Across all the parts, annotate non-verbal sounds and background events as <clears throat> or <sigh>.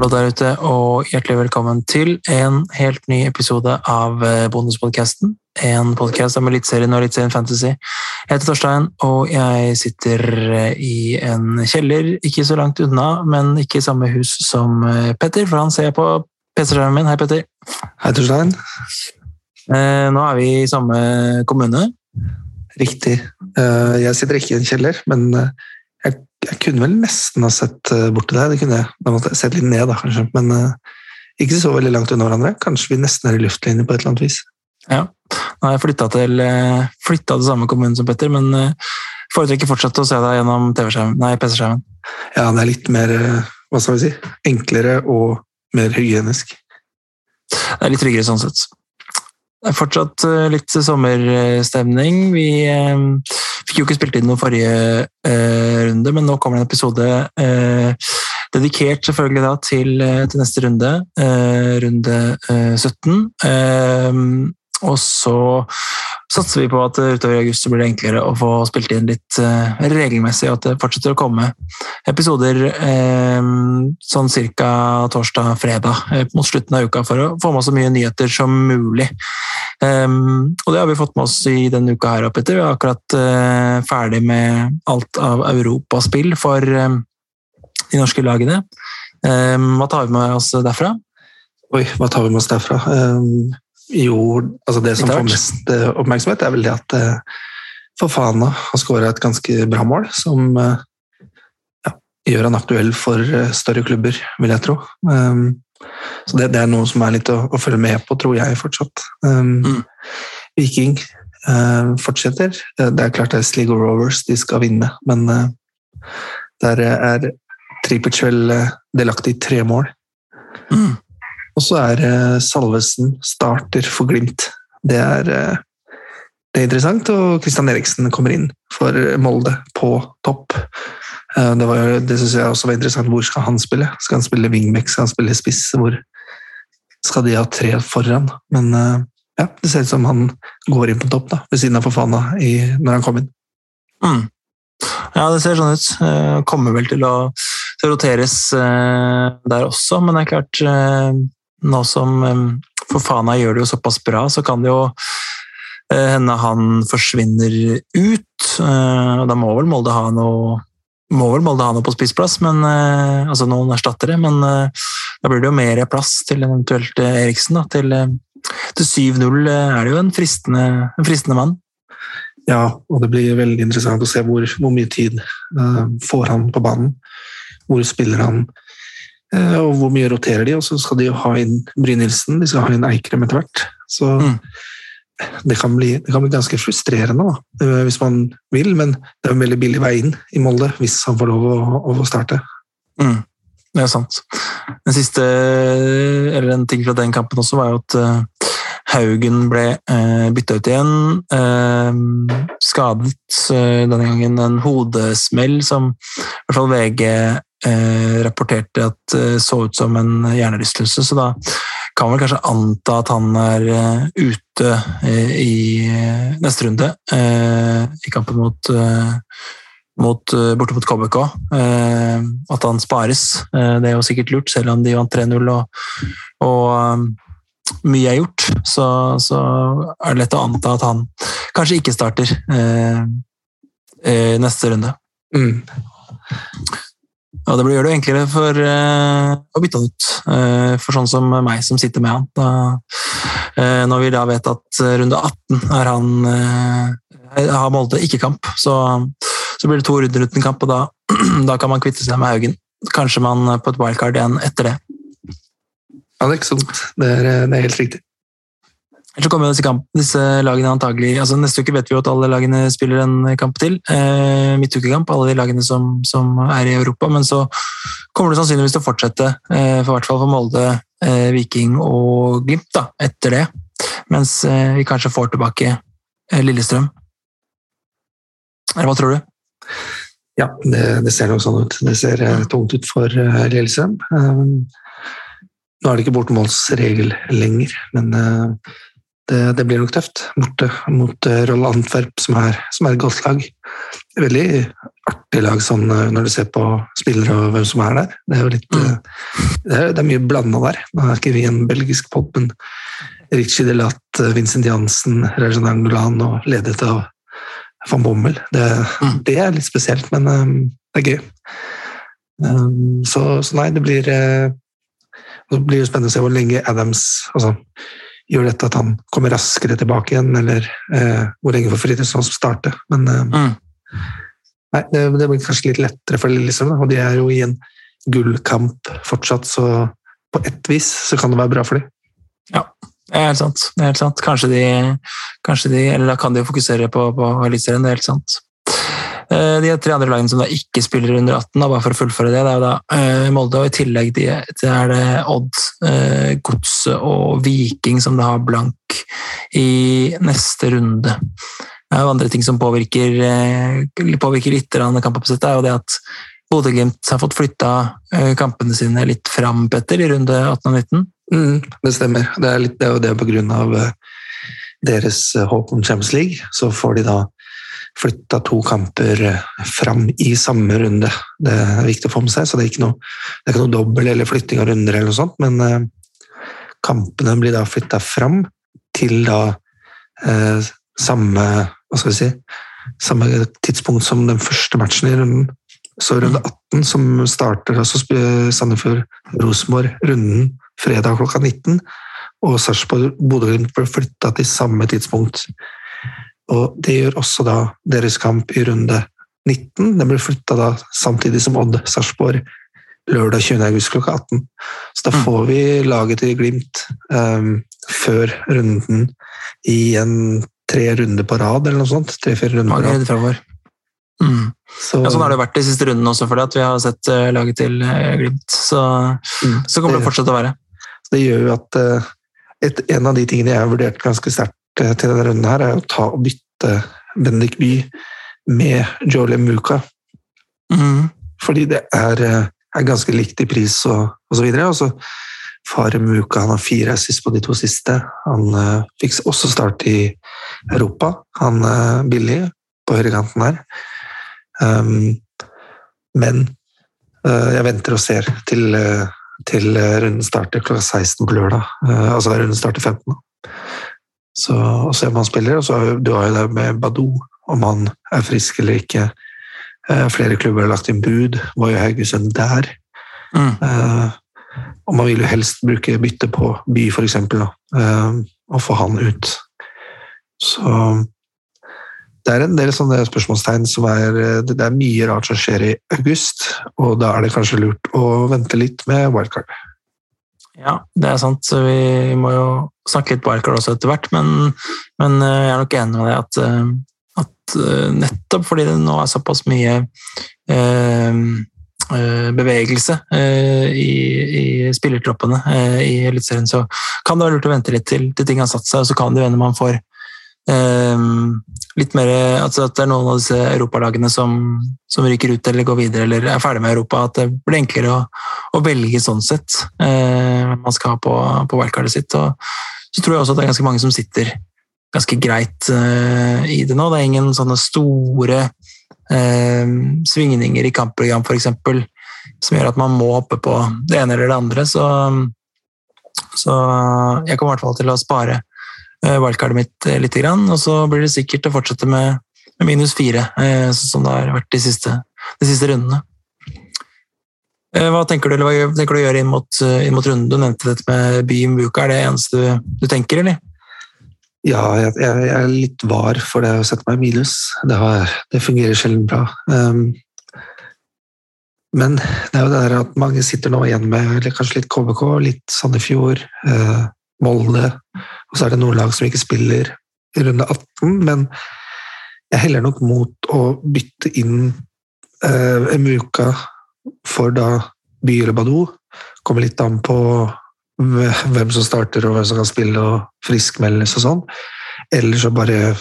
Hallo der ute, og hjertelig velkommen til en helt ny episode av eh, Bonuspodkasten. En podkast om Eliteserien og Eliteserien Fantasy. Jeg heter Torstein, og jeg sitter eh, i en kjeller ikke så langt unna, men ikke i samme hus som eh, Petter, for han ser jeg på PC-skjermen min. Hei, Petter. Hei, Torstein. Nå er vi i samme kommune. Riktig. Jeg sitter ikke i en kjeller, men jeg kunne vel nesten ha sett eh, bort til deg. Det kunne jeg. Da måtte jeg sett litt ned, da, kanskje. Men uh, ikke så veldig langt unna hverandre. Kanskje vi nesten er i luftlinje på et eller annet vis. Ja. Nå har jeg flytta til, eh, flytta til samme kommune som Petter, men foretrekker fortsatt å se deg gjennom PC-skjermen. Ja, det er litt mer hva skal vi si, enklere og mer hygienisk. Det er litt tryggere sånn sett. Det er fortsatt litt sommerstemning. Vi Fikk jo ikke spilt inn noen forrige eh, runde, men nå kommer det en episode eh, dedikert selvfølgelig da til, eh, til neste runde, eh, runde 17. Eh, og så satser vi på at utover i august blir det enklere å få spilt inn litt uh, regelmessig, og at det fortsetter å komme episoder uh, sånn cirka torsdag-fredag mot slutten av uka for å få med så mye nyheter som mulig. Og det har vi fått med oss i denne uka her, Petter. Vi er akkurat ferdig med alt av europaspill for de norske lagene. Hva tar vi med oss derfra? Oi, hva tar vi med oss derfra? Um jo, altså det som får mest eh, oppmerksomhet, er vel det at eh, Fofana har skåra et ganske bra mål, som eh, ja, gjør han aktuell for større klubber, vil jeg tro. Um, så det, det, er noe som er litt å, å, følge med på, tror jeg fortsatt. Um, mm. Viking fortsetter. Det er klart det er Sligo Rovers de skal vinne, men der er Tripic vel delaktig i tre mål. Mm. Og så er eh, Salvesen starter for Glimt. Det er, eh, det er interessant, og Kristian Eriksen kommer inn for Molde på topp. Eh, det, det syns jeg også var interessant. Hvor skal han spille? Skal han spille wingback? Skal han spille spiss? Hvor skal de ha tre foran? Men ja, det ser ut som han går inn på topp, da, ved siden av Fofana i, når han kom inn. Mm. Ja, det ser sånn ut. Kommer vel til å roteres der også, men det er klart nå som Fofana gjør det jo såpass bra, så kan det jo eh, hende han forsvinner ut. Eh, da må vel Molde ha noe må vel Molde ha noe på spissplass, men, eh, altså noen erstattere, men da blir det jo mer plass til eventuelt Eriksen. Da, til, til 7-0 er det jo en fristende, en fristende, mann. Ja, og det blir veldig interessant å se hvor, hvor mye tid uh, får han på banen. Hvor spiller han Eh, og hvor mye roterer de? Og så skal de jo ha inn Brynildsen, de skal ha inn Eikrem etter hvert. Så mm. det, kan bli, det, kan bli, ganske frustrerende da, eh, hvis man vil, men det er en veldig billig vei inn i Molde hvis han får lov å, å starte. Mm. Det er sant. Den siste, eller en ting fra den kampen også, var jo at uh, Haugen ble uh, bytta ut igjen. Skadet denne gangen en hodesmell som i hvert fall VG eh, rapporterte at det eh, så ut som en hjernerystelse, så da kan man kanskje anta at han er uh, ute uh, i neste runde i kampen mot, mot borte mot KBK. at han spares. det er jo sikkert lurt, selv om de vant 3-0 og, og mye er gjort, så, så, er det lett å anta at han kanskje ikke starter neste runde. Mm. Og det gjør det enklere for uh, å bytte han ut, uh, for sånn som meg som sitter med han. Da, uh, når vi da vet at runde 18 er han har Molde ikke kamp, så, så, blir det to runder uten kamp, og da, <clears throat> da, kan man kvitte seg med Haugen. Kanskje man på et wildcard igjen etter det. Ja, det er ikke sant. Det er, det er helt riktig. Så kommer disse, kamp, disse, lagene antagelig altså Neste uke vet vi jo at alle lagene spiller en kamp til. Eh, midtukekamp, alle de lagene som, som, er i Europa. Men så kommer det sannsynligvis til å fortsette, eh, for hvert fall for Molde, eh, Viking og Glimt, da, etter det. Mens eh, vi kanskje får tilbake eh, Lillestrøm. Eller hva tror du? Ja, det, det ser nok sånn ut. Det ser eh, tungt ut for Lillestrøm. nå er det ikke bortemålsregel lenger, men det, det, blir nok tøft borte mot uh, Roll Antwerp, som er, som er, et godt lag. Veldig artig lag sånn, uh, når du ser på spillere og hvem som er der. Det er jo litt uh, det, er, det, er, mye blanda der. Nå er ikke vi en belgisk pod, men Richie Delat, Vincent Jansen, Rajan Angolan og ledet av van Bommel. Det, mm. det, er litt spesielt, men um, det er gøy. Um, så, så, nei, det blir det blir jo spennende å se hvor lenge Adams altså, gjør dette at han kommer raskere tilbake igjen, eller eh, hvor lenge får Fridtjonsson starte. Men eh, mm. nei, det, det, blir kanskje litt lettere for Lillestrøm, og de er jo i en gullkamp fortsatt, så på ett vis så kan det være bra for dem. Ja, det er helt sant. Det er helt sant. Kanskje de, kanskje de Eller da kan de jo fokusere på, på Eliteserien, det er helt sant. Eh, de tre andre lagene som da ikke spiller under 18, da, bare for å fullføre det, det er jo da uh, Molde, og i tillegg de, det er det Odd, uh, Godset og Viking som da har blank i neste runde. Det er jo andre ting som påvirker, påvirker litt kampapasitet, er jo det at Bodø-Glimt har fått flytta kampene sine litt fram, Petter, i runde 18 og 19. Mm, det stemmer. Det er, litt, det er jo det på grunn av deres håp Champions League. Så får de da flytta to kamper eh, fram i samme runde. Det er viktig å få med seg, så det er ikke noe, det noe dobbel eller flytting av runder, eller noe sånt, men eh, kampene blir da flytta fram til da eh, samme hva skal vi si, samme tidspunkt som den første matchen i runden. Så runde 18, som starter altså Sandefjord-Rosenborg, runden fredag klokka 19, og Sarpsborg-Bodø-Glimt ble flytta til samme tidspunkt. Og det gjør også da deres kamp i runde 19. Den blir flytta da samtidig som Odd Sarpsborg lørdag 20. august klokka 18. Så da mm. får vi laget til Glimt um, før runden i en tre runder på rad, eller noe sånt. Tre-fire runder på rad. Mm. Så, ja, sånn har det vært de siste rundene også, fordi at vi har sett uh, laget til uh, Glimt. Så, mm. så kommer det, det fortsatt å være. Det gjør jo at uh, et, en av de tingene jeg har vurdert ganske sterkt til denne runden her, er å ta og bytte Bendik Bye med Jolie Muka. Mm. Fordi det er, eh, er, ganske likt i pris og, osv. Og så Fare Muka han har fire assist på de to siste. Han uh, fikk også start i Europa. Han er uh, billig på høyrekanten her. Um, men uh, jeg venter og ser til, til runden starter klokka 16 på lørdag. altså runden starter 15. Så, og se om han spiller. Og så har du har jo det med Badou, om han er frisk eller ikke. Eh, flere klubber har lagt inn bud. Var jo Haugesund der? Mm. Eh, og man vil jo helst bruke bytte på By, eksempel, eh, og få han ut. Så det er en del sånne spørsmålstegn som er Det er mye rart som skjer i august, og da er det kanskje lurt å vente litt med wildcard. Ja, det er sant. Vi må jo snakke litt Barker også etter hvert, men, men, eh, jeg er nok enig med deg at, eh, at, eh, nettopp fordi det nå er såpass mye eh, bevegelse eh, i, i, spillertroppene eh, i Eliteserien, så kan det være lurt å vente litt til, til ting har satt seg, og så kan det hende man får litt mer altså At det er noen av disse europalagene som, som ryker ut eller går videre eller er ferdig med Europa. At det blir enklere å, å velge sånn sett hvem man skal ha på, på wildcardet sitt. Og så tror jeg også at det er ganske mange som sitter ganske greit uh, i det nå. Det er ingen sånne store uh, svingninger i kampprogram f.eks. som gjør at man må hoppe på det ene eller det andre. Så, så jeg kommer i hvert fall til å spare uh, wildcardet mitt litt, og så blir det sikkert å fortsette med, minus fire, som det har vært de siste, de siste rundene. Hva tenker du, hva tenker du å gjøre inn mot, inn mot runden? Du nevnte dette med Beam Buka. Er det eneste du, du tenker, eller? Ja, jeg, jeg, er litt var for det å sette meg i minus. Det, har, det fungerer sjelden bra. Um, men det er jo det der at mange sitter nå igjen med kanskje litt KBK, litt Sandefjord, uh, Molde, og så er det noen lag som ikke spiller i runde 18, men jeg heller nok mot å bytte inn eh, Emuka for da By eller Badou. Kommer litt an på hvem som starter og hvem som kan spille og friskmeldes og sånn. Eller så bare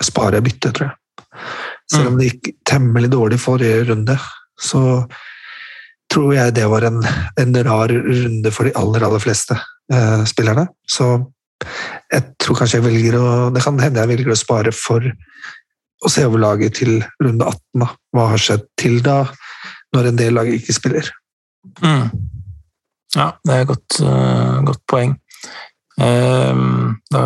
sparer jeg byttet, tror jeg. Selv om mm. det gikk temmelig dårlig forrige runde, så tror jeg det var en, en rar runde for de aller, aller fleste eh, spillerne. Så jeg tror kanskje jeg velger å Det kan hende jeg velger å spare for å se over laget til runde 18. Da. Hva har skjedd til da, når en del lag ikke spiller? Mm. Ja, det er et godt, uh, godt poeng. Uh, da,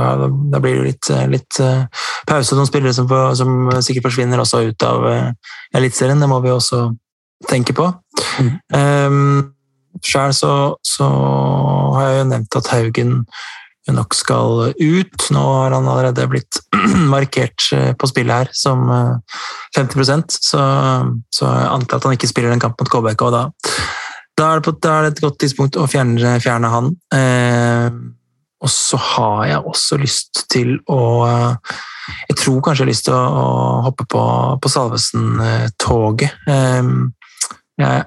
da, blir det litt, litt uh, pause. Noen spillere som, som, sikkert forsvinner også ut av uh, Eliteserien. Det må vi også tenke på. Mm. Um, Sjøl så, så, har jeg jo nevnt at Haugen nok skal ut. Nå har han allerede blitt <clears throat> markert eh, på spillet her som 50 eh, så, så jeg antar at han ikke spiller en kamp mot KBK. da, da, er på, da, er det et godt tidspunkt å fjerne, fjerne han. Eh, og så har jeg også lyst til å Jeg tror kanskje jeg har lyst til å, å hoppe på, på Salvesen-toget. Eh, jeg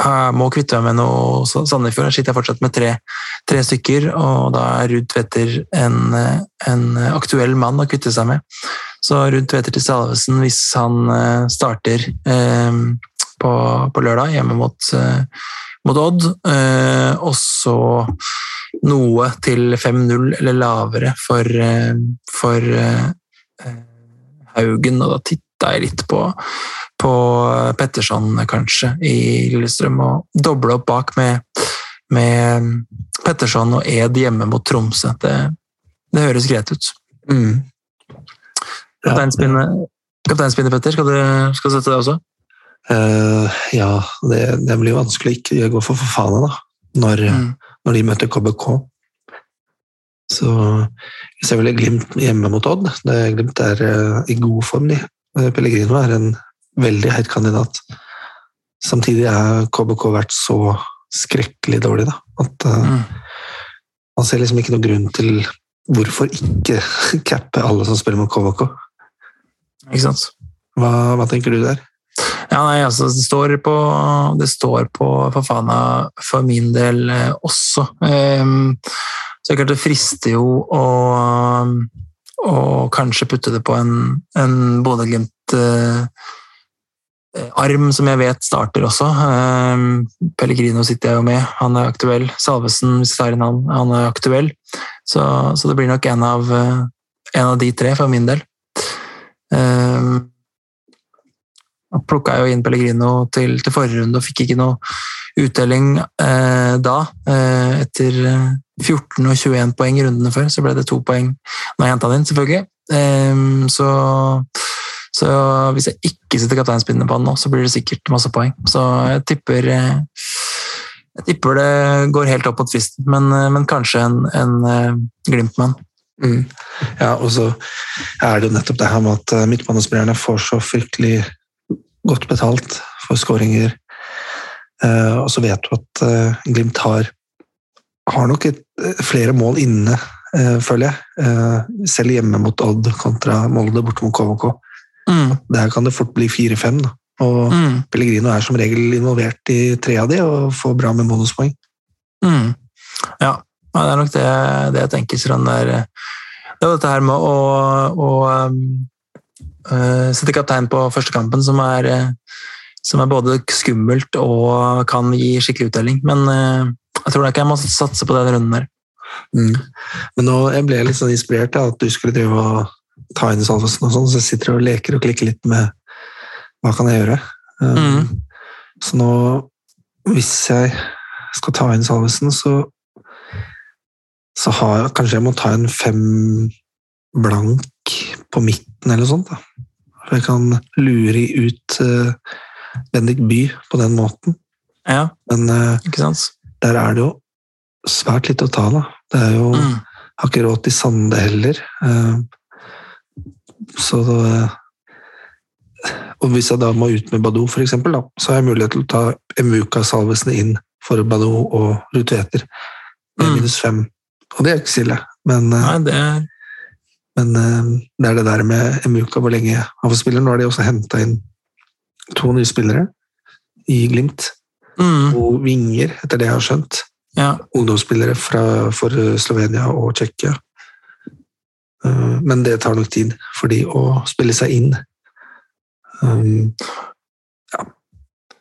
jeg må kvitte meg med noe Sandefjord. Jeg sitter fortsatt med tre, tre, stykker, og da er Ruud Tveter en, en, aktuell mann å kvitte seg med. Så Ruud Tveter til Salvesen hvis han eh, starter eh, på, på, lørdag hjemme mot, eh, mot Odd. Eh, og så noe til 5-0 eller lavere for, eh, for eh, Haugen, og da titta jeg litt på på Petterson, kanskje, i Lillestrøm. Og doble opp bak med, med Petterson og Ed hjemme mot Tromsø. Det, det høres greit ut. Mm. Kapteinspinnet, Petter, skal du, skal du sette deg også? Uh, ja, det, det, blir vanskelig å ikke gå for Fofana da, når, mm. når de møter KBK. Så jeg ser vel Glimt hjemme mot Odd. Det, glimt er uh, i god form, de. Pellegrino er en veldig heit kandidat. Samtidig har KBK vært så skrekkelig dårlig da, at uh, mm. man ser liksom ikke noen grunn til hvorfor ikke <laughs> cappe alle som spiller mot KBK. Ikke sant? Hva, hva tenker du der? Ja, nei, altså, det står på, det står på Fafana for min del eh, også. Um, så klart det frister jo å, å kanskje putte det på en, en Bodø-Glimt Eh, arm, som jeg vet starter også. Ehm, Pellegrino sitter jeg jo med, han er aktuell. Salvesen, hvis det er en han, han er aktuell. Så, så, det blir nok en av, eh, en av, de tre, for min del. Jeg plukka jo inn Pellegrino til, til, forrige runde og fikk ikke noe uttelling eh, da. Eh, etter 14 og 21 poeng i rundene før, så ble det to poeng når jeg henta den inn, selvfølgelig. Eh, så så hvis jeg ikke setter kapteinspinnet på han nå, så blir det sikkert masse poeng. Så jeg tipper, eh, jeg tipper det går helt opp på tvisten, men, eh, men, kanskje en, en uh, Glimt-mann. Mm. Ja, og så er det jo nettopp det her med at midtbanespillerne får så fryktelig godt betalt for skåringer. Og så vet du at Glimt har, har nok et, flere mål inne, føler jeg. selv hjemme mot Odd kontra Molde borte mot KVK. Mm. Der kan det fort bli fire-fem. Og mm. Pellegrino er som regel involvert i tre av de og får bra med bonuspoeng. Mm. Ja. det er nok det, det jeg tenker. Sånn der, det er dette her med å, å uh, sette kaptein på første kampen som er, uh, som er både skummelt og kan gi skikkelig uttelling. Men uh, jeg tror ikke jeg må satse på den runden der. Mm. Men nå, jeg ble litt sånn inspirert av at du skulle drive og ta inn Salvesen og sånn, så jeg sitter og leker og klikker litt med hva kan jeg gjøre. Um, mm. Så nå, hvis jeg skal ta inn Salvesen, så så har jeg, kanskje jeg må ta en fem blank på midten eller noe sånt. Da. For jeg kan lure ut uh, Bendik By på den måten. Ja, Men uh, der er det jo svært lite å ta, da. Det er jo mm. Har ikke råd til Sande heller. Uh, så og hvis jeg da må ut med Badou, eksempel, så har jeg mulighet til å ta Emuka-salvesene inn for Badou og Rutueter. Med mm. minus fem. Og det er ikke stille, men, eh, Nei, det er... men eh, det er det der med Emuka, hvor lenge han får spille. Nå har de også henta inn to nye spillere i Glimt. Mm. Og vinger, etter det jeg har skjønt. Ja. Ungdomsspillere fra, for Slovenia og Tsjekkia. Eh, men det tar nok tid for de å spille seg inn. Um, ja.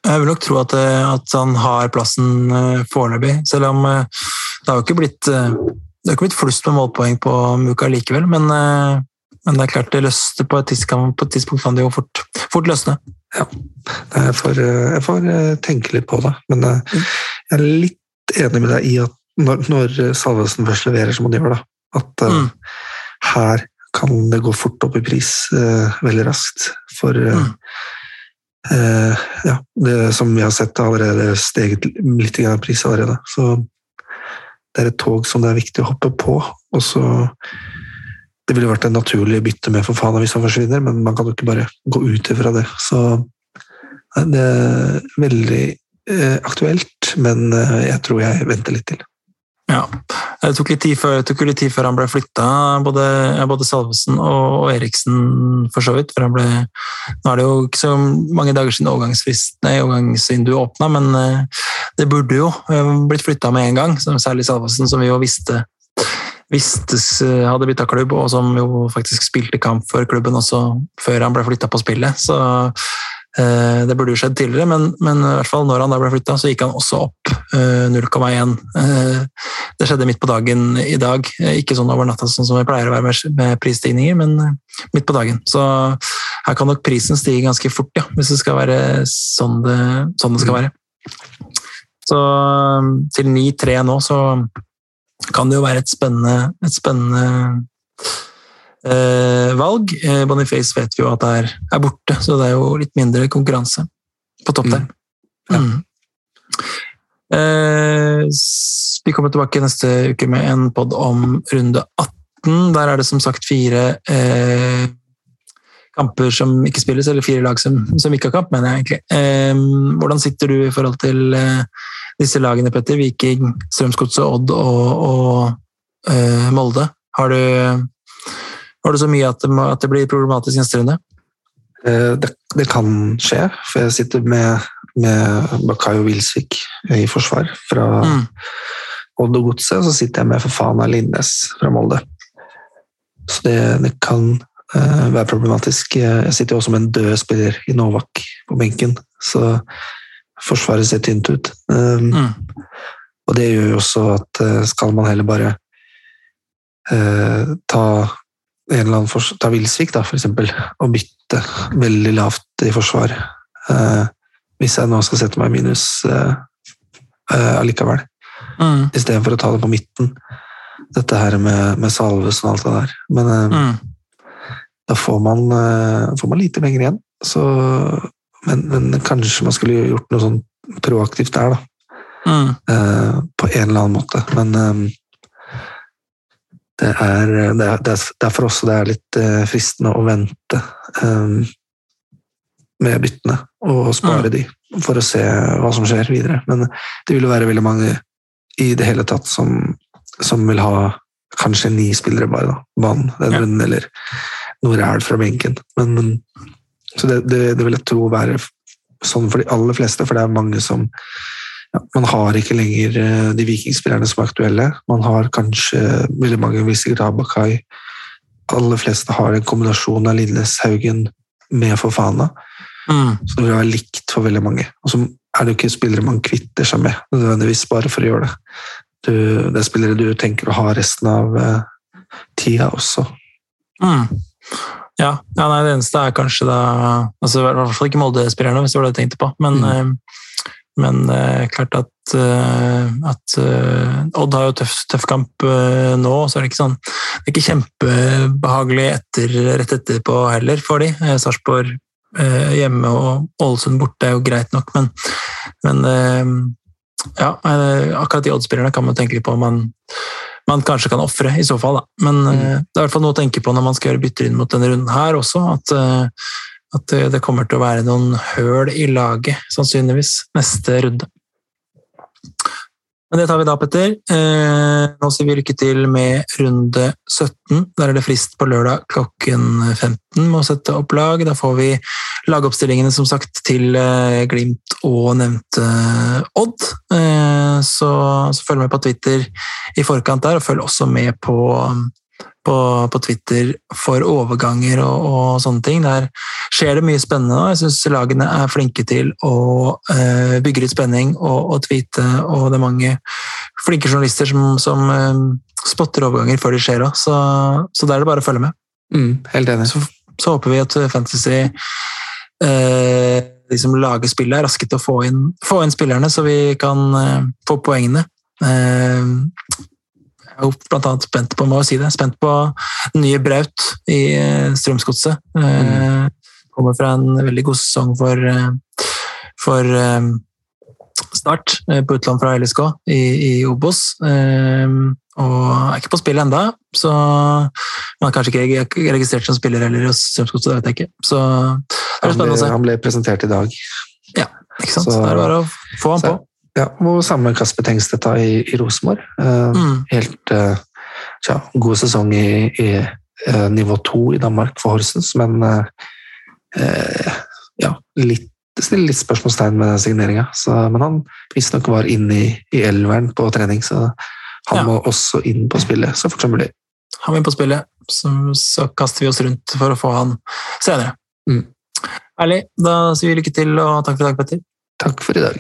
Jeg vil nok tro at, eh, at han har plassen eh, foreløpig, selv om det har jo ikke blitt det det har ikke blitt flust med målpoeng på Muka likevel, men, men, det er klart det løste på et tidspunkt, på et tidspunkt kan det jo fort, fort løsne. Ja, jeg får, jeg får, tenke litt på det, men jeg er litt enig med deg i at når, når Salvesen først leverer, som han gjør, da. At mm. Her kan det gå fort opp i pris eh, veldig raskt. For eh, mm. uh, ja, det som vi har sett, har allerede steget litt i pris allerede. Så det er et tog som det er viktig å hoppe på. Og så Det ville vært en naturlig bytte med for Fofana hvis han forsvinner, men man kan jo ikke bare gå ut ifra det. Så det er veldig aktuelt, men jeg tror jeg venter litt til. Ja. Det tok litt tid før, litt tid før han ble flytta, både, både, Salvesen og, Eriksen for så vidt. For han ble, nå er det jo ikke så mange dager siden overgangsvinduet åpna, men eh, det burde jo eh, blitt flytta med en gang. Særlig Salvesen, som vi jo visste visste eh, hadde bytta klubb, og som jo faktisk spilte kamp for klubben også før han ble flytta på spillet. Så det burde jo skjedd tidligere, men, men, i hvert fall når han da ble flytta, så gikk han også opp 0,1. Eh, eh, det skjedde midt på dagen i dag. Ikke sånn over natta sånn som det pleier å være med prisstigninger, men midt på dagen. Så her kan nok prisen stige ganske fort, ja, hvis det skal være sånn det, sånn det skal være. Så til 9-3 nå, så kan det jo være et spennende, et spennende eh, valg. Eh, Boniface vet vi jo at er, er, borte, så det er jo litt mindre konkurranse på topp der. Mm. Eh, vi kommer tilbake neste uke med en pod om runde 18. Der er det som sagt fire eh, kamper som ikke spilles, eller fire lag som, som ikke har kamp, mener jeg egentlig. Eh, hvordan sitter du i forhold til eh, disse lagene, Petter? Viking, Strømsgodset, Odd og, og eh, Molde. Har du var det så mye at det, at det blir problematisk neste runde? Eh, det, det, kan skje, for jeg sitter med, med Bakayo Wilsvik i forsvar fra mm. Odd og Godset, så sitter jeg med Fafana Lindnes fra Molde. Så det, det kan uh, være problematisk. Jeg sitter jo også med en død spiller i Novak på benken, så forsvaret ser tynt ut. Um, mm. Og det gjør jo også at uh, skal man heller bare uh, ta en eller annen for, ta Wilsvik, da, eksempel, og bytte veldig lavt i forsvar. Eh, hvis jeg nå skal sette meg i minus eh, eh, allikevel. Mm. Istedenfor å ta det på midten. Dette her med, med Salvesen og alt det der. Men eh, mm. da får man, eh, får man, lite penger igjen. Så, men, men, kanskje man skulle gjort noe sånn proaktivt der, da. Mm. Eh, på en eller annen måte. Men det er, det er, det er derfor også det er litt eh, fristende å vente um, med byttene og spare mm. de for å se hva som skjer videre. Men det vil jo være veldig mange i det hele tatt som, som vil ha kanskje ni spillere bare, da. Vann den ja. runden, eller noe ræl fra benken. Men, men, så det, det, det vil jeg tro være sånn for de aller fleste, for det er mange som man har ikke lenger eh, de vikingspillerne som er aktuelle. Man har kanskje veldig mange vil sikkert ha Bakai. Aller fleste har en kombinasjon av Lindnes Haugen med Fofana. Mm. Så det vil være likt for veldig mange. Og så er det jo ikke spillere man kvitter seg med nødvendigvis bare for å gjøre det. Du, det er spillere du tenker å ha resten av uh, tida også. Mm. Ja, ja nei, det eneste er kanskje da altså, I hvert fall ikke Molde-spillerne, hvis det var det jeg tenkte på. Men mm. uh, men uh, klart at, uh, at uh, Odd har jo tøff, tøff kamp nå, så er det ikke sånn Det er ikke kjempebehagelig etter, rett etterpå heller for de. Sarpsborg hjemme og Ålesund borte er jo greit nok, men, men ja, akkurat de Odd-spillerne kan man tenke litt på om man, man kanskje kan ofre, i så fall. Da. Men mm. det er i hvert fall noe å tenke på når man skal gjøre bytter inn mot denne runden her også. at at det kommer til å være noen høl i laget, sannsynligvis, neste runde. Men det tar vi da, Petter. Eh, nå sier vi lykke til med runde 17. Der er det frist på lørdag klokken 15 med å sette opp lag. Da får vi lagoppstillingene som sagt til eh, Glimt og nevnte Odd. Eh, så, så følg med på Twitter i forkant der, og følg også med på på, på Twitter for overganger og, og, sånne ting. Der skjer det mye spennende. og Jeg syns lagene er flinke til å uh, bygge litt spenning og, og tweete, og det er mange flinke journalister som, som uh, spotter overganger før de skjer òg, så, så da er det bare å følge med. Mm, helt enig. Så, så, håper vi at Fantasy eh, som lager spillet er raske til å få inn, få inn spillerne, så vi kan eh, få poengene. Eh, er jo blant annet spent på må si det, spent på nye Braut i eh, Strømsgodset. Mm. Kommer fra en veldig god sesong for, eh, for Start på utlån fra LSK i, i Obos. Og er ikke på spill enda, så man er kanskje ikke registrert som spiller heller hos Strømsgodset. det vet jeg ikke. Så det er spennende å se. Han ble presentert i dag. Ja, ikke sant. Så, det er bare å få han på. Ja, og samme Kasper Tengstedt i, i Rosenborg. Uh, mm. Helt tja, god sesong i, i uh, nivå to i Danmark for Horsens, men ja, litt stiller litt spørsmålstegn med signeringa. Men han visstnok var inne i, i elveren på trening, så han ja. må også inn på spillet så fort som mulig. Han må inn på spillet, så, så, kaster vi oss rundt for å få han senere. Mm. Ærlig, da sier vi lykke til, og takk for i dag, Petter. Takk for i dag.